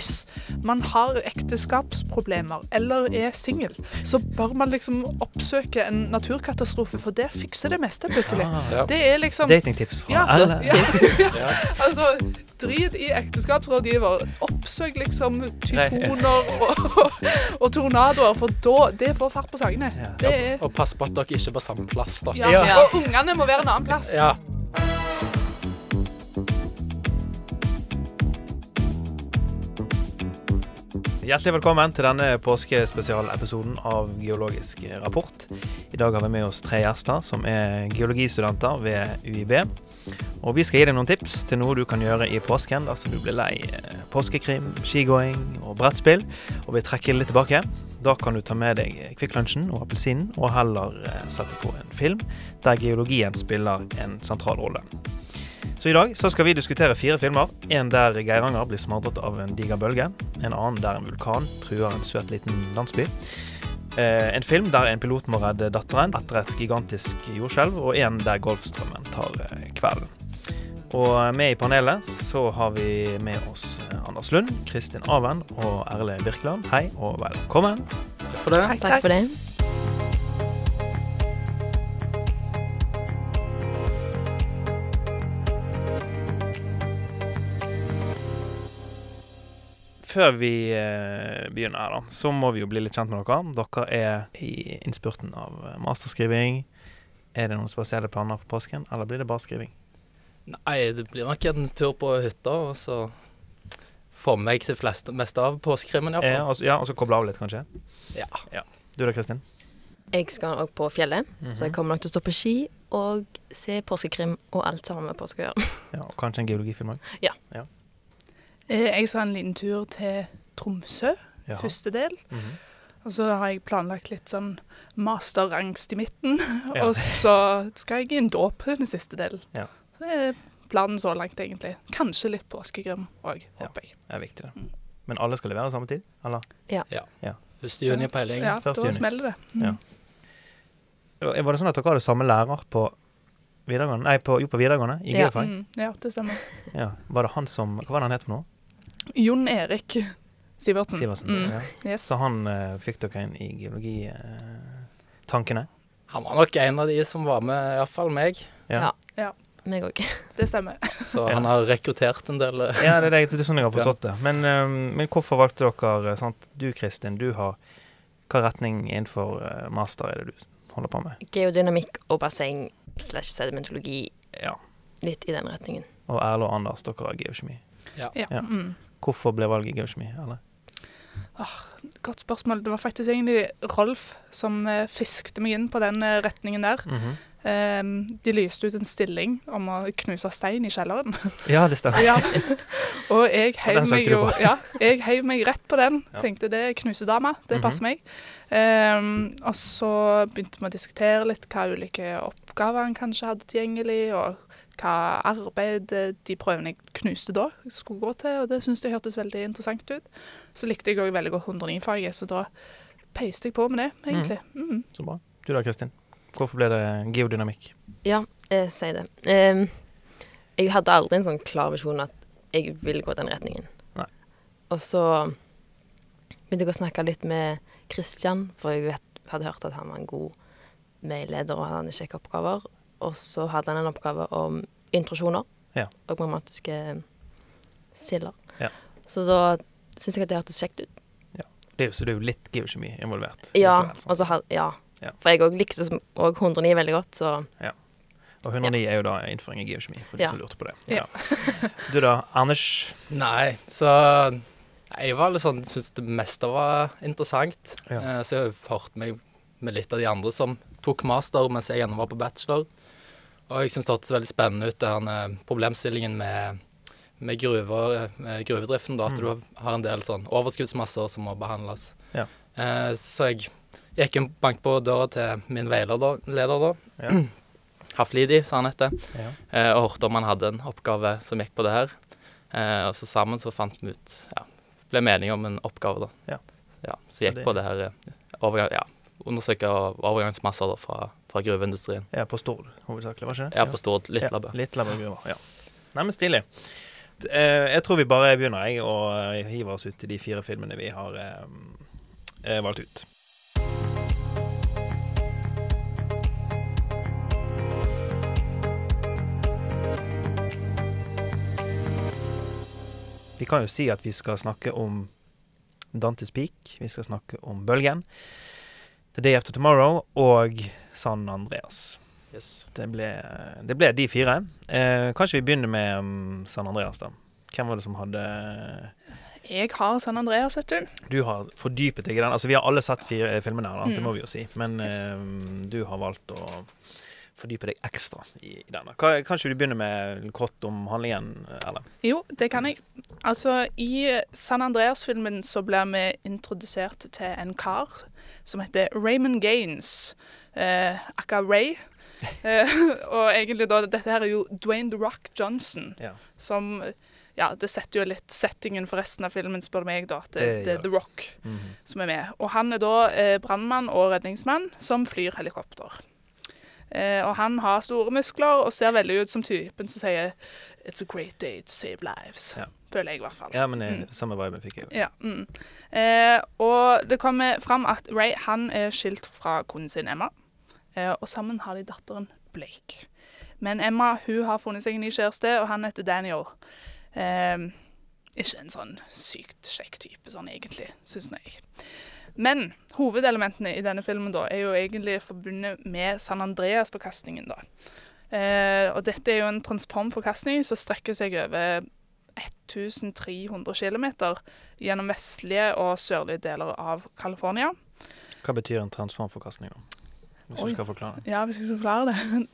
Hvis man har ekteskapsproblemer eller er singel, så bør man liksom oppsøke en naturkatastrofe, for det fikser det meste plutselig. Ja. Det er liksom Datingtips fra ja, alle. ja, ja. Altså, drit i ekteskapsrådgiver. Oppsøk liksom tyfoner og, og tornadoer, for da det får fart på sakene. Ja. Det er, Og pass på at dere ikke er på samme plass, da. ja. Ja. Og ungene må være en annen plass. Ja. Hjertelig velkommen til denne påskespesialepisoden av Geologisk rapport. I dag har vi med oss tre gjester som er geologistudenter ved UiB. Og vi skal gi deg noen tips til noe du kan gjøre i påsken dersom du blir lei eh, påskekrim, skigåing og brettspill og vil trekke litt tilbake. Da kan du ta med deg Kvikk og appelsinen og heller eh, sette på en film der geologien spiller en sentral rolle. Så i dag så skal vi diskutere fire filmer. En der Geiranger blir smadret av en diger bølge. En annen der en vulkan truer en søt liten landsby. Eh, en film der en pilot må redde datteren etter et gigantisk jordskjelv. Og en der Golfstrømmen tar eh, kvelden. Og med i panelet så har vi med oss eh, Anders Lund, Kristin Aven og Erle Birkeland. Hei og velkommen. Takk For det. Takk, Takk for det. Før vi eh, begynner her, da, så må vi jo bli litt kjent med dere. Dere er i innspurten av eh, masterskriving. Er det noen spesielle planer for påsken, eller blir det bare skriving? Nei, det blir nok en tur på hytta, og så få med meg det fleste, meste av påskekrimmen, Ja, og så- ja, og så koble av litt, kanskje? Ja. Du da, Kristin? Jeg skal òg på fjellet, så jeg Mhm. kommer nok til å stå på ski og se påskekrim og alt sammen med påske å gjøre. Ja, og kanskje en geologifilm òg? Eh, Jeg skal en liten tur til Tromsø, Ja. første del. Mhm. Og så har jeg planlagt litt sånn masterangst i midten. Ja. Og så skal jeg i en dåp den siste delen. Ja. Så det er planen så langt, egentlig. Kanskje litt påskegrim òg, Ja. håper jeg. Det er viktig, det. Mm. Men alle skal levere samme tid? Eller? Ja. 1. juni på hele. Ja, Første da juni. smeller det. Mm. Ja. Var det sånn at dere hadde samme lærer på videregående? Nei, på, jo, på videregående? I Ja. geofag? Mm, ja, det stemmer. Ja. Var det han som Hva var det han het for noe? Jon Erik Sivertsen. Sivertsen? Mm. Ja. Yes. Så han uh, fikk dere inn i geologitankene? Han var nok en av de som var med, iallfall meg. Ja. Meg òg. Det stemmer. Så Ja. han har rekruttert en del eh, Ja, det er, det, det er sånn jeg har forstått det. Men, um, men hvorfor valgte dere sant? Du Kristin, du har Hva retning innenfor eh, master er det du holder på med? Geodynamikk og basseng slash sedimentologi, Ja. litt i den retningen. Og Erle og Anders, dere har geokjemi. Ja. Ja. Mm. Hvorfor ble valget Gaushmi? Ah, Godt spørsmål. Det var faktisk egentlig Rolf som eh, fiskte meg inn på den eh, retningen der. Mm -hmm. eh, de lyste ut en stilling om å knuse stein i kjelleren. Ja, det stemmer. ja. Og jeg heiv meg jo ja, jeg heiv meg rett på den. Ja. Tenkte det er knusedama, det Mhm. passer meg. Um, og så begynte vi å diskutere litt hva ulike oppgaver han kanskje hadde tilgjengelig, og hva arbeid de prøvene jeg knuste da, skulle gå til. Og det syntes jeg hørtes veldig interessant ut. Så likte jeg òg veldig godt 109-faget, så da peiste jeg på med det, egentlig. Mm. Så bra. Du da, Kristin? Hvorfor ble det geodynamikk? Ja, jeg sier det. Um, jeg hadde aldri en sånn klar visjon at jeg ville gå den retningen. Nei. Og så begynte jeg å snakke litt med Kristian, for jeg vet, hadde hørt at han var en god veileder og hadde kjekke oppgaver. Og så hadde han en oppgave om introsjoner Ja. og grammatiske silder. Ja. Så da syns jeg at det hørtes kjekt ut. Det er jo, så det er jo litt geokjemi involvert. Ja, likevel, og så had, ja. Ja. For jeg òg likte som- og 109 veldig godt, så Og 109 er jo da innføring i geokjemi, for de Ja. som lurte på det. Ja. Du da, Anders? Nei, så jeg var litt sånn syntes det meste var interessant. Ja. Eh, Så jeg har hørt meg med litt av de andre som tok master mens jeg ennå var på bachelor. Og jeg syns det hørtes veldig spennende ut, den problemstillingen med, med gruver, med gruvedriften. da, At Mm. du har en del sånn overskuddsmasser som må behandles. Ja. Eh, Så jeg gikk en bank på døra til min veileder leder da. Ja. Haflidi, sa han etter Ja. eh, og hørte om han hadde en oppgave som gikk på det her. Eh, og så sammen så fant vi ut ja, Ble mening om en oppgave, da. Ja. Ja, så Så gikk det- på det her eh, overgang, ja, Undersøke overgangsmasser da fra, fra gruveindustrien. Ja, på Stord hovedsakelig, var ikke det? Ja, på Stord, litt Ja, labbe. Litt labbe gruver, ja. Nei, men stilig. Eh, jeg tror vi bare begynner, jeg, og eh, hiver oss ut i de fire filmene vi har eh, eh, valgt ut. Vi kan jo si at vi skal snakke om Dantes Peak, vi skal snakke om Bølgen, The Day After Tomorrow og San Andreas. Yes. Det ble, det ble de fire. Eh, kanskje vi begynner med um, San Andreas, da. Hvem var det som hadde Jeg har San Andreas, vet du. Du har fordypet deg i den. Altså, vi har alle sett fire eh, filmene her, da. det Mm. må vi jo si. Men Yes. eh, du har valgt å fordype deg ekstra i, i denne. Ka- Kanskje du begynner med kort om handlingen, Erlend? Jo, det kan jeg. Altså, i San Andreas-filmen så blir vi introdusert til en kar som heter Raymond Gaines. Eh, aka Ray. Eh, og egentlig da, dette her er jo Dwayne The Rock Johnson, Ja. som Ja, det setter jo litt settingen for resten av filmen, spør du meg, da. Det, Det det er The Rock Mhm. som er med. Og han er da eh, brannmann og redningsmann som flyr helikopter. Eh, og han har store muskler og ser veldig ut som typen som sier It's a great day to save lives. Ja. Føler jeg i hvert fall. Ja, men Mm. samme vibe fikk jeg jo. Ja, mm. eh, og det kommer fram at Ray han er skilt fra konen sin Emma, eh, og sammen har de datteren Blake. Men Emma hun har funnet seg en ny kjæreste, og han heter Daniel. Eh, ikke en sånn sykt kjekk type sånn egentlig, syns jeg. Men hovedelementene i denne filmen da er jo egentlig forbundet med San Andreas-forkastningen. da. Eh, og dette er jo en transformforkastning som strekker seg over 1300 km gjennom vestlige og sørlige deler av California. Hva betyr en transformforkastning, da? Hvis Oi. du skal forklare det. Ja, hvis jeg skal forklare det.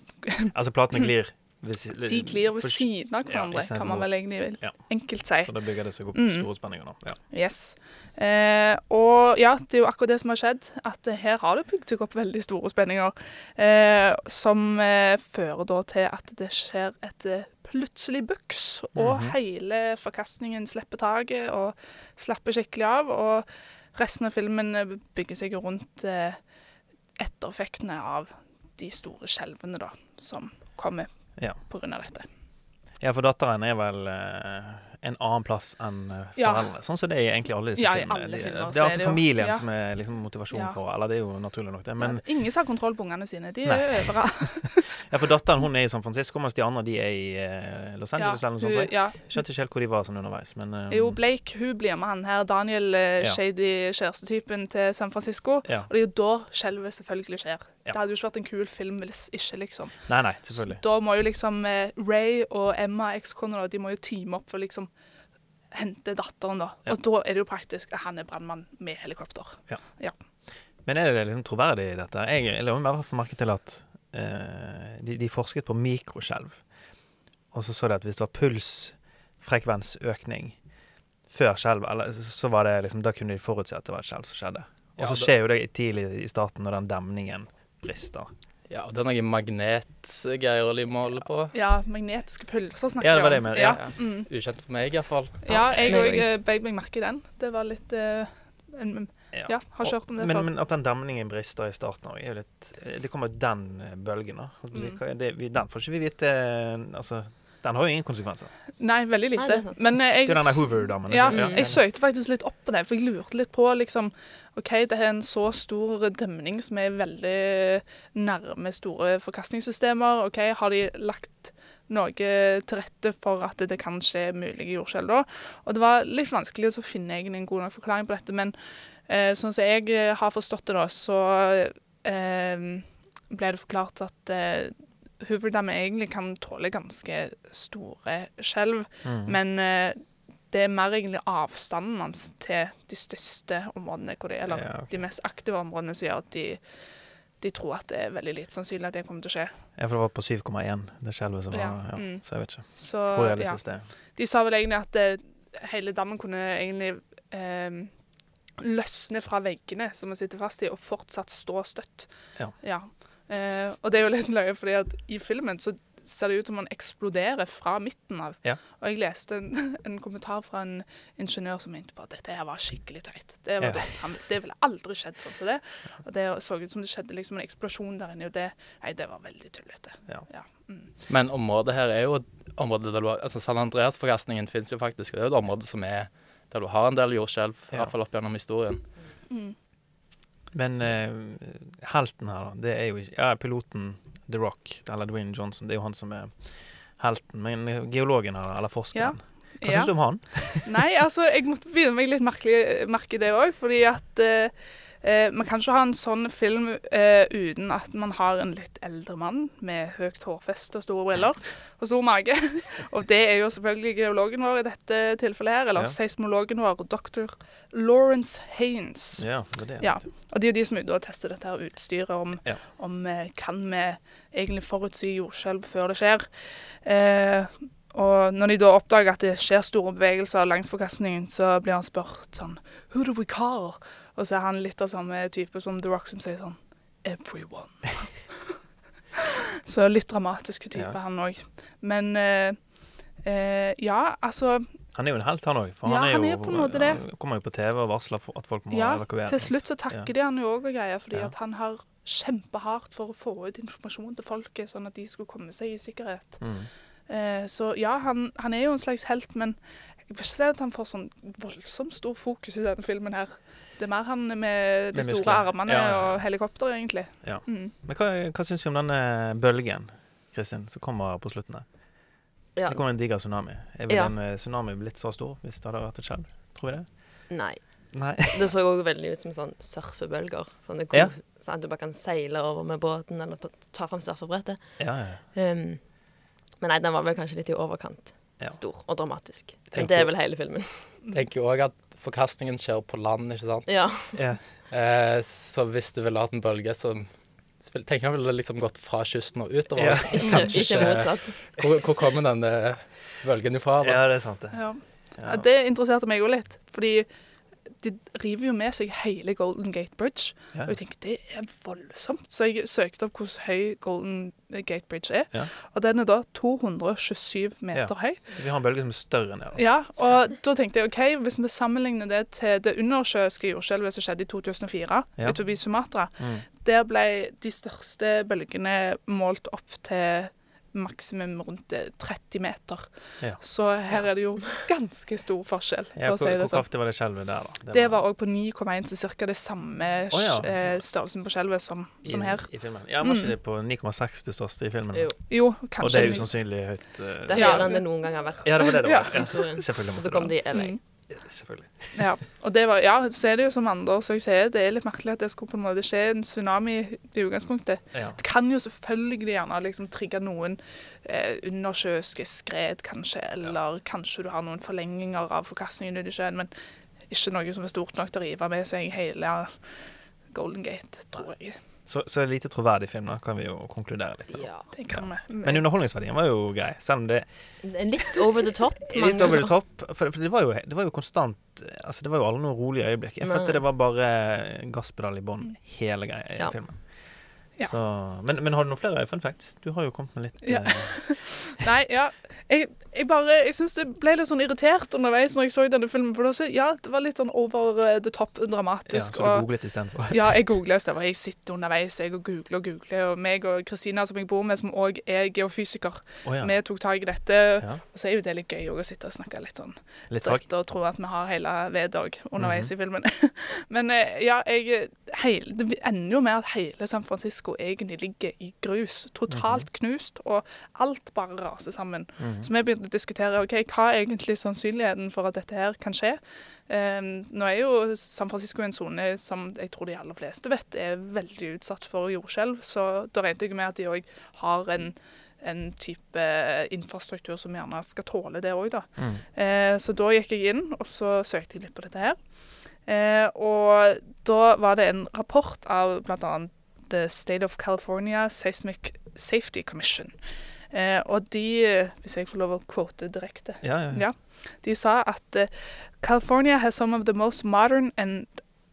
Altså, platene glir De glir ved siden av hverandre, ja, kan man vel egentlig Ja. enkelt si. Så da bygger det seg opp Mm. store spenninger, da. Ja. Yes. Eh, og ja, det er jo akkurat det som har skjedd. At eh, her har det bygd seg opp veldig store spenninger. Eh, som eh, fører da til at det skjer et eh, plutselig buks, og Mhm. hele forkastningen slipper taket og slapper skikkelig av. Og resten av filmen eh, bygger seg rundt ettereffektene av de store skjelvene da, som kommer Ja. av dette. ja, for datteren er vel eh, en annen plass enn foreldre. Ja. foreldre. Sånn som det er i egentlig alle disse Ja, filmene. alle filmer det er alltid familien ja. som er liksom motivasjon Ja. for Eller det er jo naturlig nok, det. Men Ja, ingen som har kontroll på ungene sine. De er overalt. ja, for datteren hun er i San Francisco, mens de andre de er i eh, Los Angeles eller noe sånt. ja, Skjønte ikke helt hvor de var sånn underveis, men eh, Jo, Blake hun blir med han her, Daniel, eh, Ja. shady kjærestetypen til San Francisco. ja. Og det er jo da skjelvet selvfølgelig skjer. Ja. Det hadde jo ikke vært en kul film hvis ikke, liksom. Nei, nei, selvfølgelig. Så Da må jo liksom eh, Ray og Emma, ekskona, de må jo teame opp for liksom hente datteren, da. Ja. Og da er det jo praktisk at han er brannmann med helikopter. Ja. Men er det liksom troverdig, i dette? Jeg, jeg i hvert fall merke til at eh, de, de forsket på mikroskjelv. Og så så de at hvis det var pulsfrekvensøkning før skjelv, eller så- var det liksom Da kunne de forutse at det var et skjelv som skjedde. Og så skjer jo det tidlig i starten når den demningen brister. Ja, og det er noen magnetgreier de måler på. Ja, magnetiske pulser snakker Ja, det var det om. jeg mener, Ja, ja. mm. Ukjent for meg, iallfall. ja jeg òg jeg- bøyde meg merke i den. Det var litt uh, en, Ja, har ikke hørt om det men, før. men at den demningen brister i starten òg, er jo litt eh, Det kommer den eh, bølgen, da. Mm. Det, vi, den får ikke vi vite eh, Altså, den har jo ingen konsekvenser. Nei, veldig lite. er. Men eh, jeg Det er den der Hoover-damen. Ja, ikke? jeg søkte faktisk litt opp på det, for jeg lurte litt på liksom OK, det er en så stor demning som er veldig nærme store forkastningssystemer. OK, har de lagt noe til rette for at det kan skje mulige jordskjelv da? Og det var litt vanskelig å finne en god nok forklaring på dette, men eh, sånn som jeg eh, har forstått det, da, så eh, ble det forklart at eh, Hooverdammen egentlig kan tåle ganske store skjelv. Mm. Men eh, det er mer egentlig avstanden hans til de største områdene, de, eller Ja, okay. de mest aktive områdene, som gjør at de, de tror at det er veldig lite sannsynlig at det kommer til å skje. Ja, for det var på 7,1, det skjelvet som var Ja, ja, mm. Så jeg vet ikke Så hvor ja, realistisk det er. de sa vel egentlig at det, hele dammen kunne egentlig eh, løsne fra veggene som man sitter fast i, og fortsatt stå støtt. Ja. Ja. Eh, og det er jo litt løye, fordi at i filmen så ser det ut som man eksploderer fra midten av. Ja. Og jeg leste en, en kommentar fra en ingeniør som mente på at dette her var skikkelig teit. Det, var Ja. Han- det ville aldri skjedd sånn som det. Og det så ut som det skjedde liksom en eksplosjon der inne, og det, nei, det var veldig tullete. Ja. Mm. Men området her er jo et område der du har Altså San Andreas-forkastningen fins jo faktisk, og det er jo et område som er der du har en del jordskjelv, i Ja. hvert fall opp gjennom historien. Mm. Men uh, helten her, da, det er jo ikke Ja, piloten The Rock, eller Dwayne Johnson, det er jo han som er helten. Men geologen her, eller forskeren, hva Ja. syns du om han? Nei, altså, jeg måtte begynne meg litt merke i det òg, fordi at eh, eh, man kan ikke ha en sånn film eh, uten at man har en litt eldre mann med høyt hårfeste og store briller og stor mage. og det er jo selvfølgelig geologen vår i dette tilfellet her, eller Ja. seismologen vår, dr. Lawrence Haines. Ja, det er det. Ja, og de er de som er ute og tester dette her utstyret, om, Ja. om eh, kan vi egentlig forutsi jordskjelv før det skjer. Eh, og når de da oppdager at det skjer store bevegelser langs forkastningen, så blir han spurt sånn Who do we call? Og så er han litt av samme type som The Rock, som sier sånn Everyone. så litt dramatisk type, Ja. han òg. Men eh, eh, ja, altså Han er jo en helt, han òg. For Ja, han er han jo, er på en måte det. Han kommer jo på TV og varsler at folk må Ja, evakuere. Til slutt så takker Ja. de han jo òg og greier, fordi Ja. at han har kjempehardt for å få ut informasjon til folket, sånn at de skulle komme seg i sikkerhet. Mm. Eh, så ja, han, han er jo en slags helt, men jeg vil ikke si at han får sånn voldsomt stor fokus i denne filmen her. Det er mer han med de Med store armene Ja, og helikopter, egentlig. Ja. Mm. Men hva, hva syns du om denne bølgen, Kristin, som kommer på slutten der? Ja. Det kommer en diger tsunami. Er vel Ja. en eh, tsunami blitt så stor hvis det hadde vært et skjelv? Tror vi det? Nei. Nei. Det så òg veldig ut som sånn surfebølger. Sånn, det kom, Ja. sånn at du bare kan seile over med båten eller ta fram surfebrettet. Ja, ja, ja. Um, men nei, den var vel kanskje litt i overkant Ja. stor og dramatisk. Tenker det er vel hele filmen. Tenker jo òg at forkastningen skjer på land, ikke sant. Ja. Yeah. Eh, så hvis du ville hatt en bølge, så tenker jeg ville liksom gått fra kysten og utover. Ja. Ikke, Kanskje ikke ikke motsatt. hvor, hvor kommer denne bølgen ifra? Da? ja, det er sant, det. Ja. Ja. Ja, det interesserte meg jo litt, fordi de river jo med seg hele Golden Gate Bridge. Ja. Og jeg tenkte det er voldsomt. Så jeg søkte opp hvor høy Golden Gate Bridge er. Ja. Og den er da 227 meter Ja. høy. Så vi har en bølge som er større enn det. Ja, og da tenkte jeg OK, hvis vi sammenligner det til det undersjøiske jordskjelvet som skjedde i 2004 Ja. utenfor Sumatra, Mm. der ble de største bølgene målt opp til maksimum rundt eh, 30 meter. Ja. Så her er det jo ganske stor forskjell, for Ja, å hvor, si det hvor sånn. kraftig var det skjelvet der, da? Det var òg på 9,1, så ca. det samme oh, ja. eh, størrelsen på skjelvet som, som her. I filmen. Ja, Var ikke Mm. det på 9,6 det største i filmen? Jo. Jo, Og det er usannsynlig høyt. Uh, Det er Ja. høyere enn det noen gang har vært. Ja, det var det det var. Selvfølgelig Og måtte så kom det de i LA. Mm. Selvfølgelig. Ja, og det var, ja, så er det jo som andre òg sier, det er litt merkelig at det skulle på en måte skje en tsunami i utgangspunktet. Ja. Det kan jo selvfølgelig gjerne liksom trigge noen eh, undersjøiske skred, kanskje, eller kanskje du har noen forlenginger av forkastningen ute i sjøen, men ikke noe som er stort nok til å rive med seg hele Golden Gate, tror jeg. Så, så er det lite troverdig film, da, kan vi jo konkludere litt med. Ja. Det kan vi. Men underholdningsverdien var jo grei, selv om det Litt over the top. litt over the top. For, for det, var jo, det var jo konstant Altså Det var jo aldri noen rolige øyeblikk. Jeg følte det var bare gasspedal i bånn hele greia i Ja. filmen. Ja. Så, men, men har du noen flere fun facts? Du har jo kommet med litt Ja. eh, Nei, ja. Jeg, jeg bare Jeg syns det ble litt sånn irritert underveis når jeg så denne filmen. For da så, ja, det var litt sånn over eh, the top ja. Så du og googlet istedenfor? ja, jeg googler istedenfor. Jeg sitter underveis jeg og googler og googler. Og meg og Kristina, som jeg bor med, som òg er geofysiker, oh, ja. vi tok tak i dette. Og så er jo det litt gøy å sitte og snakke litt sånn Litt dritt og tro at vi har hele vedet òg underveis Mhm. i filmen. Men eh, ja, jeg heil, Det ender jo med at hele San Francisco egentlig ligger i grus. Totalt knust, og alt bare raser sammen. Mhm. Så vi begynte å diskutere ok, hva er egentlig sannsynligheten for at dette her kan skje. Um, nå er jo San Francisco en sone som jeg tror de aller fleste vet er veldig utsatt for jordskjelv. Så da regnet jeg med at de òg har en, en type infrastruktur som gjerne skal tåle det òg, da. Mm. Uh, så da gikk jeg inn og så søkte jeg litt på dette her. Eh, og da var det en rapport av bl.a. The State of California Seismic Safety Commission. Eh, og de, hvis jeg får lov å quote direkte Ja, ja. Ja. De sa at eh, California has some of the most modern and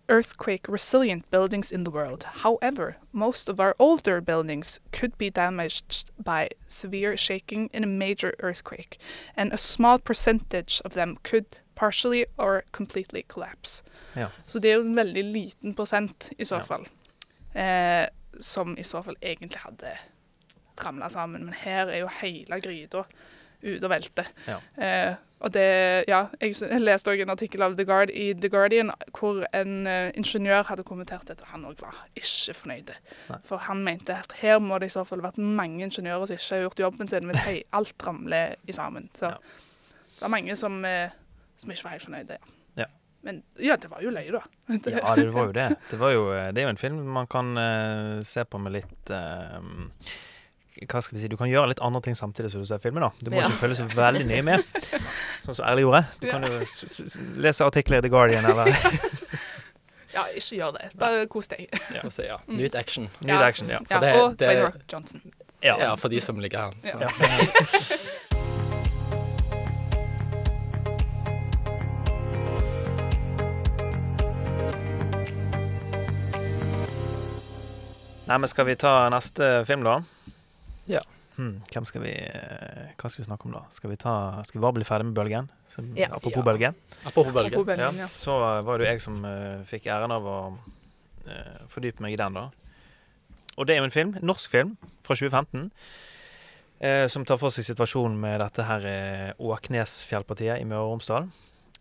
earthquake resilient buildings in the world. However, most of our older buildings could be damaged by severe shaking in a major earthquake, and a small percentage of them could partially or completely collapse. Ja. Så det er jo en veldig liten prosent i så Ja. fall, eh, som i så fall egentlig hadde ramla sammen. Men her er jo hele gryta ute og velter. Ja. Eh, og det Ja, jeg, leste òg en artikkel av The Guard, i The Guardian hvor en uh, ingeniør hadde kommentert dette, og han òg var ikke fornøyd. Nei. For han mente at her må det i så fall vært mange ingeniører som ikke har gjort jobben sin hvis hei, alt ramler i sammen. Så Ja. det er mange som, eh, som ikke var helt fornøyde. Ja. Men ja, det var jo løye, da. Ja, det var jo det. Det, var jo, det er jo en film man kan uh, se på med litt uh, Hva skal vi si Du kan gjøre litt andre ting samtidig som du ser filmen. da Du må Ja. ikke følge så veldig nøye med, sånn som Erle gjorde. Du kan jo s- s- lese artikler i The Guardian eller Ja, ikke gjør det. Bare kos deg. ja, så, ja, Mm. Nyt action. Nyt Action. Ja. Ja, det- og det- Dwayne Rock Johnson. ja. Ja, for de som ligger her. Ja. Nei, men skal vi ta neste film, da? Ja. Hmm, hvem skal vi eh, Hva skal vi snakke om da? Skal vi, ta, skal vi bare bli ferdig med Bølgen? Som, Ja. Apropos Ja. Bølgen. Apropos bølgen. Apropos Ja, ja. så var det jo jeg som uh, fikk æren av å uh, fordype meg i den, da. Og det er jo en film, norsk film fra 2015, eh, som tar for seg situasjonen med dette her eh, Åknesfjellpartiet i Møre og Romsdal.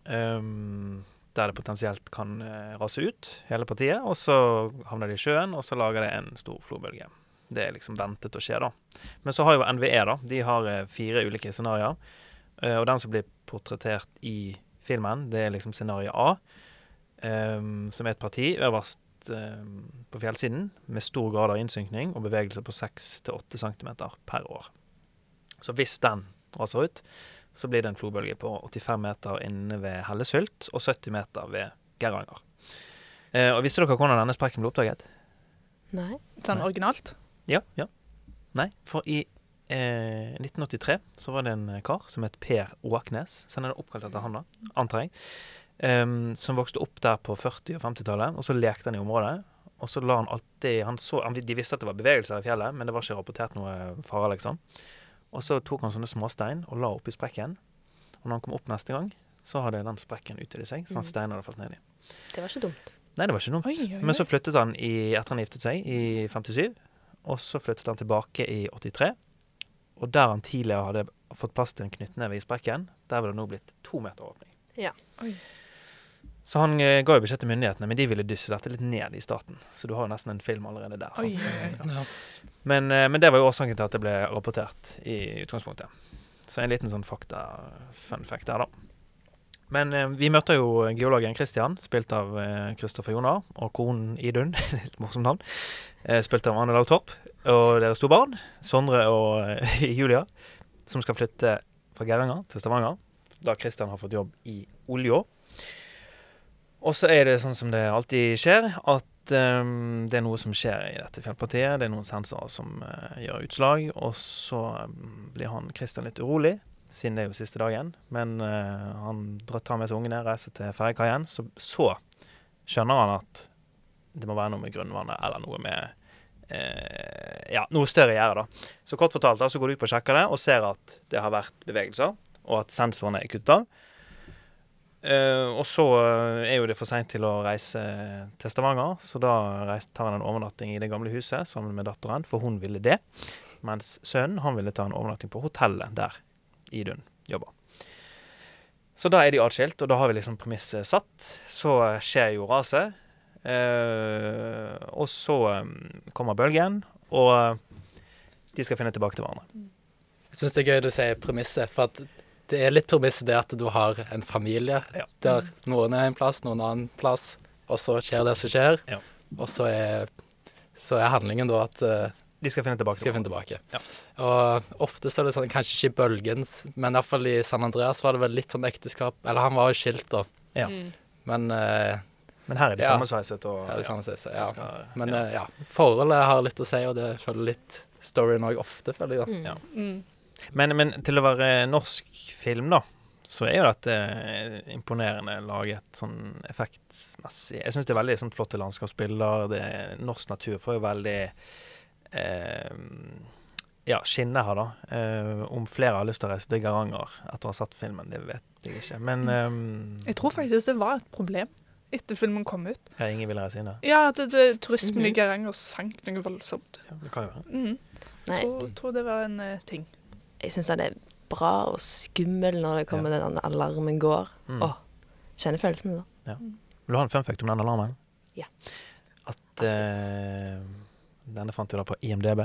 Um, der det potensielt kan eh, rase ut, hele partiet, og så havner det i sjøen, og så lager det en stor flodbølge. Det er liksom ventet å skje, da. Men så har jo NVE, da. De har eh, fire ulike scenarioer. Eh, og den som blir portrettert i filmen, det er liksom scenario A, um, som er et parti øverst um, på fjellsiden med stor grad av innsynkning og bevegelse på 6-8 cm per år. Så hvis den raser ut, så blir det en flodbølge på 85 meter inne ved Hellesylt og 70 meter ved Geiranger. Eh, og visste dere hvordan denne sprekken ble oppdaget? Nei. Sånn Nei. originalt. Ja, ja. Nei, for i eh, 1983 så var det en kar som het Per Åknes, så han er oppkalt etter han da, antar jeg, Um, som vokste opp der på 40- og 50-tallet, og så lekte han i området. Og så la han alltid han så, han, De visste at det var bevegelser i fjellet, men det var ikke rapportert noe fare, liksom. Og så tok han sånne småstein og la oppi sprekken. Og når han kom opp neste gang, så hadde den sprekken utvidet seg, sånn at Mm. steinen hadde falt ned i. Det var ikke dumt. Nei, det var ikke dumt. Oi, oi, Men så flyttet han i, etter han giftet seg, i 57. Og så flyttet han tilbake i 83. Og der han tidligere hadde fått plass til en knyttneve i sprekken, der var det nå blitt to meter åpning. Ja. Oi. Så han eh, ga jo beskjed til myndighetene, men de ville dysse dette litt ned i starten. Så du har jo nesten en film allerede der. Oi. Ja. Men, eh, men det var jo årsaken til at det ble rapportert i utgangspunktet. Så en liten sånn fakta, fun fact der, da. Men eh, vi møter jo geologen Christian, spilt av eh, Kristoffer Jonar, og konen Idun, litt morsomt navn, eh, spilt av Anne Dahl Torp, og deres to barn, Sondre og eh, Julia, som skal flytte fra Geiranger til Stavanger, da Christian har fått jobb i olja. Og så er det sånn som det alltid skjer, at um, det er noe som skjer i dette fjellpartiet. Det er noen sensorer som uh, gjør utslag, og så um, blir han Kristian litt urolig, siden det er jo siste dagen. Men uh, han tar med seg ungene, reiser til ferjekaien. Så, så skjønner han at det må være noe med grunnvannet, eller noe med eh, Ja, noe større i gjerdet, da. Så kort fortalt da, så går du ut på og sjekker det, og ser at det har vært bevegelser, og at sensorene er kutta. Eh, og så eh, er jo det for seint til å reise til Stavanger, så da reis, tar han en overnatting i det gamle huset sammen med datteren, for hun ville det. Mens sønnen han ville ta en overnatting på hotellet der Idun jobber. Så da er de atskilt, og da har vi liksom premisset satt. Så skjer jo raset. Uh, og så um, kommer bølgen, og de skal finne tilbake til hverandre. Jeg syns det er gøy du sier premisset, for at det er litt premisset det at du har en familie Ja. der noen er en plass, noen annen plass, og så skjer det som skjer, Ja. og så er, så er handlingen da at uh, De skal finne tilbake skal finne tilbake. Ja. Og ofte så er det sånn, kanskje ikke i bølgens, men iallfall i San Andreas var det vel litt sånn ekteskap Eller han var jo skilt, da, Ja. Mm. men uh, Men her er de Ja. sammensveiset og ja, det samme sies, ja. skal- Men ja. eh, ja, forholdet har litt å si, og det følger litt storyen òg ofte, føler jeg. da. Mm. Mm. Men, men til å være norsk film, da, så er jo dette eh, imponerende laget sånn effektsmessig. Jeg syns det er veldig sånn flotte landskapsbilder. Det er, norsk natur får jo veldig eh, ja, skinne her, da. Eh, om flere har lyst til å reise til Garanger etter å ha sett filmen, det vet jeg ikke. Men eh, Jeg tror faktisk det var et problem etter filmen kom ut. ja, ingen vil reise inn der. Ja, at det, mm turismen i Garanger Geiranger sank noe voldsomt. Ja, det kan jo være. Mm. Jeg Tror, tror det var en uh, ting. Jeg syns han er bra og skummel når det kommer den alarmen går. Mm. Åh, kjenner følelsene da. Vil du ha en fun fact om den alarmen? Ja. At eh, Denne fant jeg da på IMDb.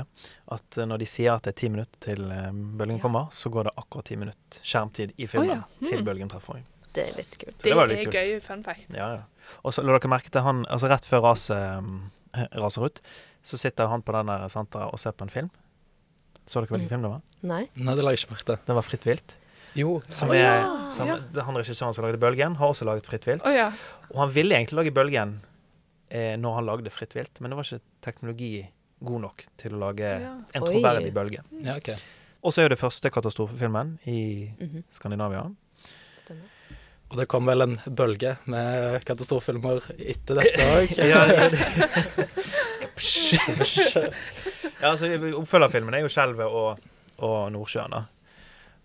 At eh, når de sier at det er ti minutter til eh, bølgen Ja. kommer, så går det akkurat ti minutter skjermtid i filmen oh, ja. til Mm. bølgen treffer. Det er litt kult. Det, det litt er kult. gøy fun fact. Ja, ja. Og så la dere merke til han Altså rett før raset eh, raser ut, så sitter han på den der senteret og ser på en film. Så dere hvilken Mm. film det var? Nei? Nei, det la jeg ikke merke til. Det var Fritt vilt. Jo. Som er, ja, som, ja. Han regissøren som lagde Bølgen, har også laget Fritt vilt. Oh, ja. Og han ville egentlig lage Bølgen eh, når han lagde Fritt vilt, men det var ikke teknologi god nok til å lage Ja. en Oi. troverdig bølge. Ja, ok. Og så er jo det første katastrofefilmen i Mhm, Skandinavia. Stemmer. Og det kom vel en bølge med katastrofefilmer etter dette òg. Ja, altså Oppfølgerfilmen er jo 'Skjelvet' og, og 'Nordsjøen'. da.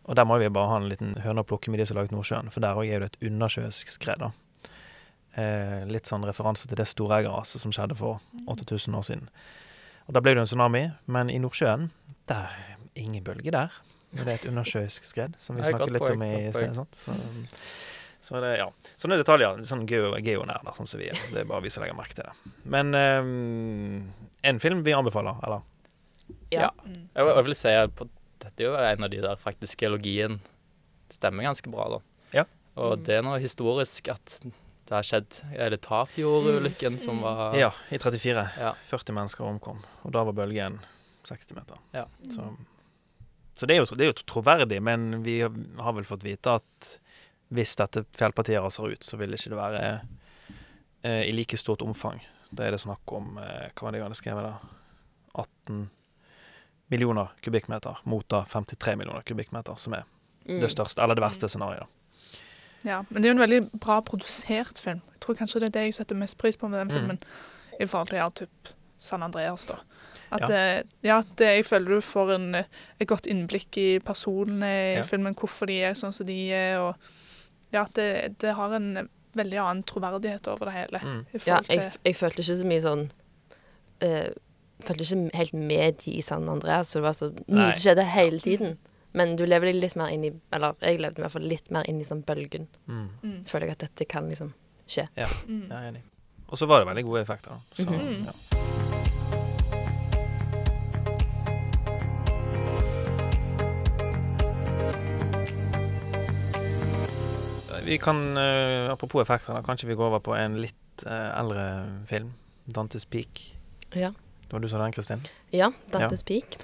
Og der må vi bare ha en liten høne å plukke med de som har laget 'Nordsjøen', for der òg er det et undersjøisk skred. da. Eh, litt sånn referanse til det storeggeraset som skjedde for 8000 år siden. Og Da ble det en tsunami, men i Nordsjøen det er ingen bølge der. Men det er et undersjøisk skred, som vi snakket litt om i sted. sant? Så, så det, ja. Sånne detaljer. litt Sånn geo, geonær, da, sånn som vi er. Det er bare vi som legger merke til det. Men um, en film vi anbefaler, eller? Ja. Mm. Jeg, jeg vil si at på, dette er jo en av de der faktisk geologien stemmer ganske bra, da. Ja. Og Mm. det er noe historisk at det har skjedd Er det Tafjord-ulykken som var Ja, i 34. Ja. 40 mennesker omkom. Og da var bølgen 60 meter. Ja. Så, så det, er jo, det er jo troverdig, men vi har vel fått vite at hvis dette fjellpartiet raser ut, så vil det ikke det være eh, i like stort omfang. Da er det snakk om eh, Hva var det jeg hadde skrevet da? 18 millioner kubikkmeter mot da 53 millioner kubikkmeter, som er Mm. det største, eller det verste scenarioet. Ja, men det er jo en veldig bra produsert film. Jeg tror kanskje det er det jeg setter mest pris på med den Mm. filmen, i forhold til ja, typ San Andreas, da. At Ja. det, ja, det, jeg føler du får en, et godt innblikk i personene i Ja. filmen, hvorfor de er sånn som de er, og ja, det, det har en veldig annen troverdighet over det hele. Mm. I Ja, jeg, jeg følte ikke så mye sånn eh, Følte ikke helt med i San Andreas, så det var så mye som skjedde hele tiden. Men du lever deg litt mer inn i Eller jeg levde i hvert fall litt mer inn i sånn bølgen. Mm. mm, Føler jeg at dette kan liksom skje. mm. Jeg er enig. Og så var det veldig gode effekter. Så, Mhm. ja. Vi kan, uh, apropos effekter, da, kanskje vi går over på en litt uh, eldre film. 'Dantes Peak'. Ja. Det var du som sa den, Kristin? Ja, Dantes Peak.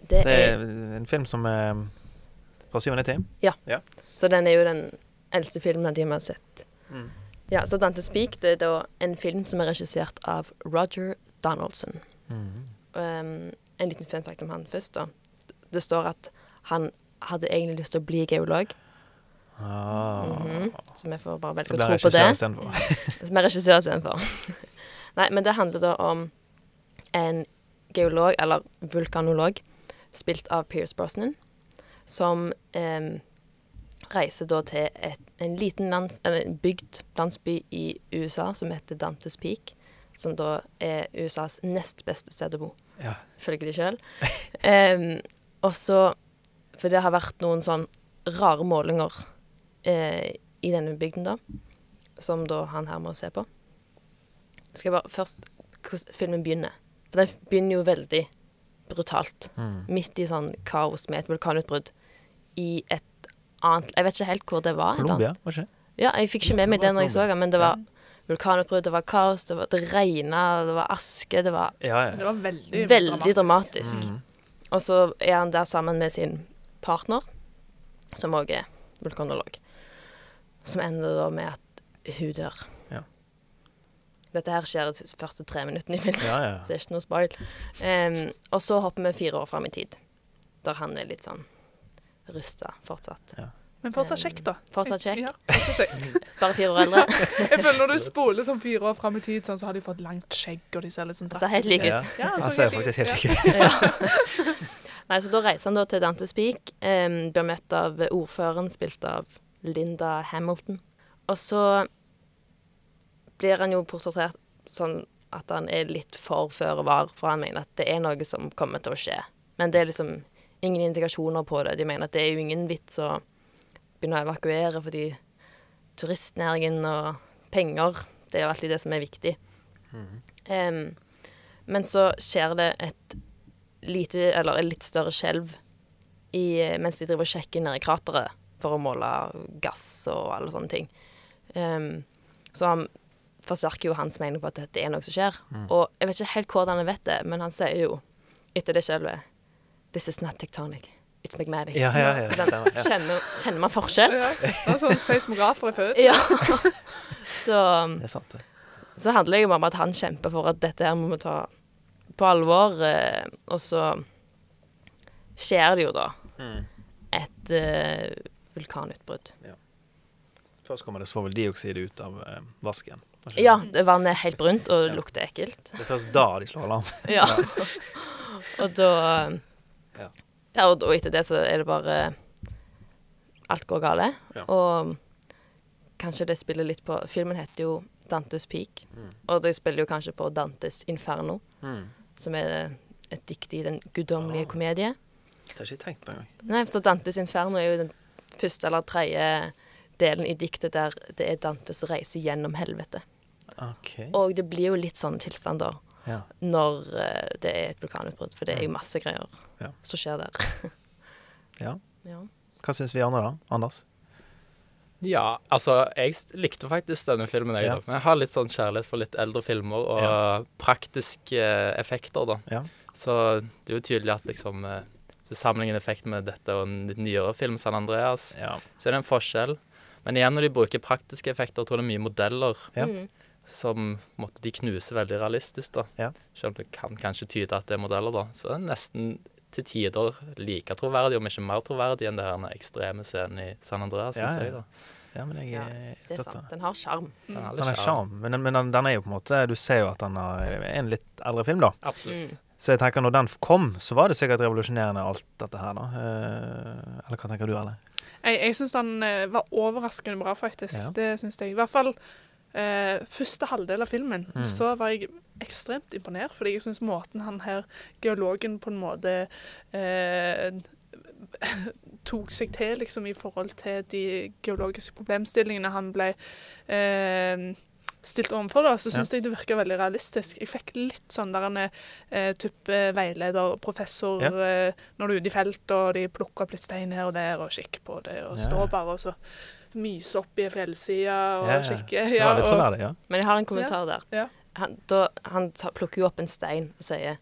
Det, Det er er, en film som er fra 97. så den er jo den eldste filmen de har sett. Mm. Ja, så Dantes Peak det er da en film som er regissert av Roger Donaldson. Mm. Um, en liten fun fact om han først, da. Det står at han hadde egentlig lyst til å bli geolog, Ah. Mhm. så vi får bare velge å tro på det. Som er regissør istedenfor. Nei, men det handler da om en geolog, eller vulkanolog, spilt av Pierce Brosnan, som eh, reiser da til et, en liten lands, eller en bygd landsby i USA som heter Dantes Peak, som da er USAs nest beste sted å bo, Ja. ifølge de sjøl. um, og så For det har vært noen sånn rare målinger eh, i denne bygden, da som da han her må se på. Skal jeg bare først hvordan filmen begynner. For den begynner jo veldig brutalt. Mm. Midt i sånn kaos med et vulkanutbrudd i et annet Jeg vet ikke helt hvor det var. Colombia, hva skjer? Ja, jeg fikk ikke med meg det når jeg så den, men det var vulkanutbrudd, det var kaos, det, var, det regna, det var aske, det var Ja, ja. Det var veldig, veldig dramatisk. Mm. Og så er han der sammen med sin partner, som òg er vulkanolog. Som ender da med at hun dør. Dette her skjer de første tre minuttene i filmen. Ja, ja. Så det er ikke noe spoil. Um, og så hopper vi fire år fram i tid, der han er litt sånn rusta fortsatt. Ja. Men fortsatt kjekk, da. Fortsatt kjekk. Ja, fortsatt. Bare fire år eldre. Jeg føler Når du spoler sånn fire år fram i tid, sånn, så har de fått langt skjegg, og de ser litt sånn Så helt like ut. Ja. Ja, Han så ser faktisk helt ja. like ut. Nei, så da reiser han da til Dantes Peak. Um, blir møtt av ordføreren, spilt av Linda Hamilton. Og så blir han jo portrettert sånn at han er litt for føre var, for han mener at det er noe som kommer til å skje. Men det er liksom ingen indikasjoner på det. De mener at det er jo ingen vits å begynne å evakuere fordi turistnæringen og penger, det er jo alltid det som er viktig. Em, men så skjer det et lite, eller et litt større skjelv i, mens de driver og sjekker nede i krateret for å måle gass og alle sånne ting. Um, så han forsterker jo hans mening på at det er noe som skjer. Og jeg vet ikke helt hvordan han vet det, men han sier jo etter det skjelvet This is not tectonic. It's magmatic. Ja, ja, ja. Kjenner, kjenner man forskjell? Ja, det er sånn seismografer i født. Ja. så, Det er sant, det. så handler det jo om at han kjemper for at dette her må vi ta på alvor. Eh, og så skjer det jo da et eh, vulkanutbrudd. Først kommer det svoveldioksid ut av eh, vasken. Ja, vannet er helt brunt og lukter ekkelt. Det er først da de slår alarm. Ja. og da Ja. Ja, og, og etter det så er det bare Alt går gale. Ja. Og kanskje det spiller litt på Filmen heter jo Dantes Peak, Mm. og det spiller jo kanskje på Dantes Inferno, Mm. som er et dikt i Den guddommelige Ah. komedie. Det har jeg ikke tenkt på engang. Nei, for Dantes Inferno er jo den første eller tredje delen i diktet der det er Dantes reise gjennom helvete. OK. Og det blir jo litt sånne tilstander Ja. når eh, det er et vulkanutbrudd, for det er jo masse greier Mm. Ja. som skjer der. ja. ja. Hva syns vi andre, da? Anders? Ja, altså, jeg likte faktisk denne filmen, jeg, Ja. jeg har litt sånn kjærlighet for litt eldre filmer og Ja. praktiske eh, effekter, da. Ja. Så det er jo tydelig at liksom eh, sammenligner effekten med dette og en litt nyere film, San Andreas, Ja. så er det en forskjell. Men igjen, når de bruker praktiske effekter, jeg tror det er mye modeller Ja. Mm. Som måtte de knuse veldig realistisk, da. Ja. Selv om det kan kanskje tyde at det er modeller, da. Så det er nesten til tider like troverdig, om ikke mer troverdig enn det her den ekstreme scenen i San Andreas, Ja, syns ja. jeg, da. ja, men jeg Ja, eh, Det er sant. Den har sjarm. Den har Den sjarm. sjarm, men, men den, den er jo på en måte Du ser jo at den er en litt eldre film, da. Absolutt. Mm. Så jeg tenker når den kom, så var det sikkert revolusjonerende, alt dette her, da. Eh, eller hva tenker du, Erle? Jeg, jeg syns den eh, var overraskende bra, faktisk. Ja. Det syns jeg. I hvert fall eh, første halvdel av filmen. Mm. Så var jeg ekstremt imponert, fordi jeg syns måten han her, geologen, på en måte eh, tok seg til liksom i forhold til de geologiske problemstillingene han ble eh, stilt overfor, da, så syns jeg det virka veldig realistisk. Jeg fikk litt sånn der en eh, type veileder, professor, Ja. eh, når du er ute i felt, og de plukker opp litt stein her og der og kikker på det, og Ja. står bare og så myser opp i ei fjellside og Ja, ja. Det var litt og, troverdig, ja. Men jeg har en kommentar der. Ja. Han, da, han tar, plukker jo opp en stein og sier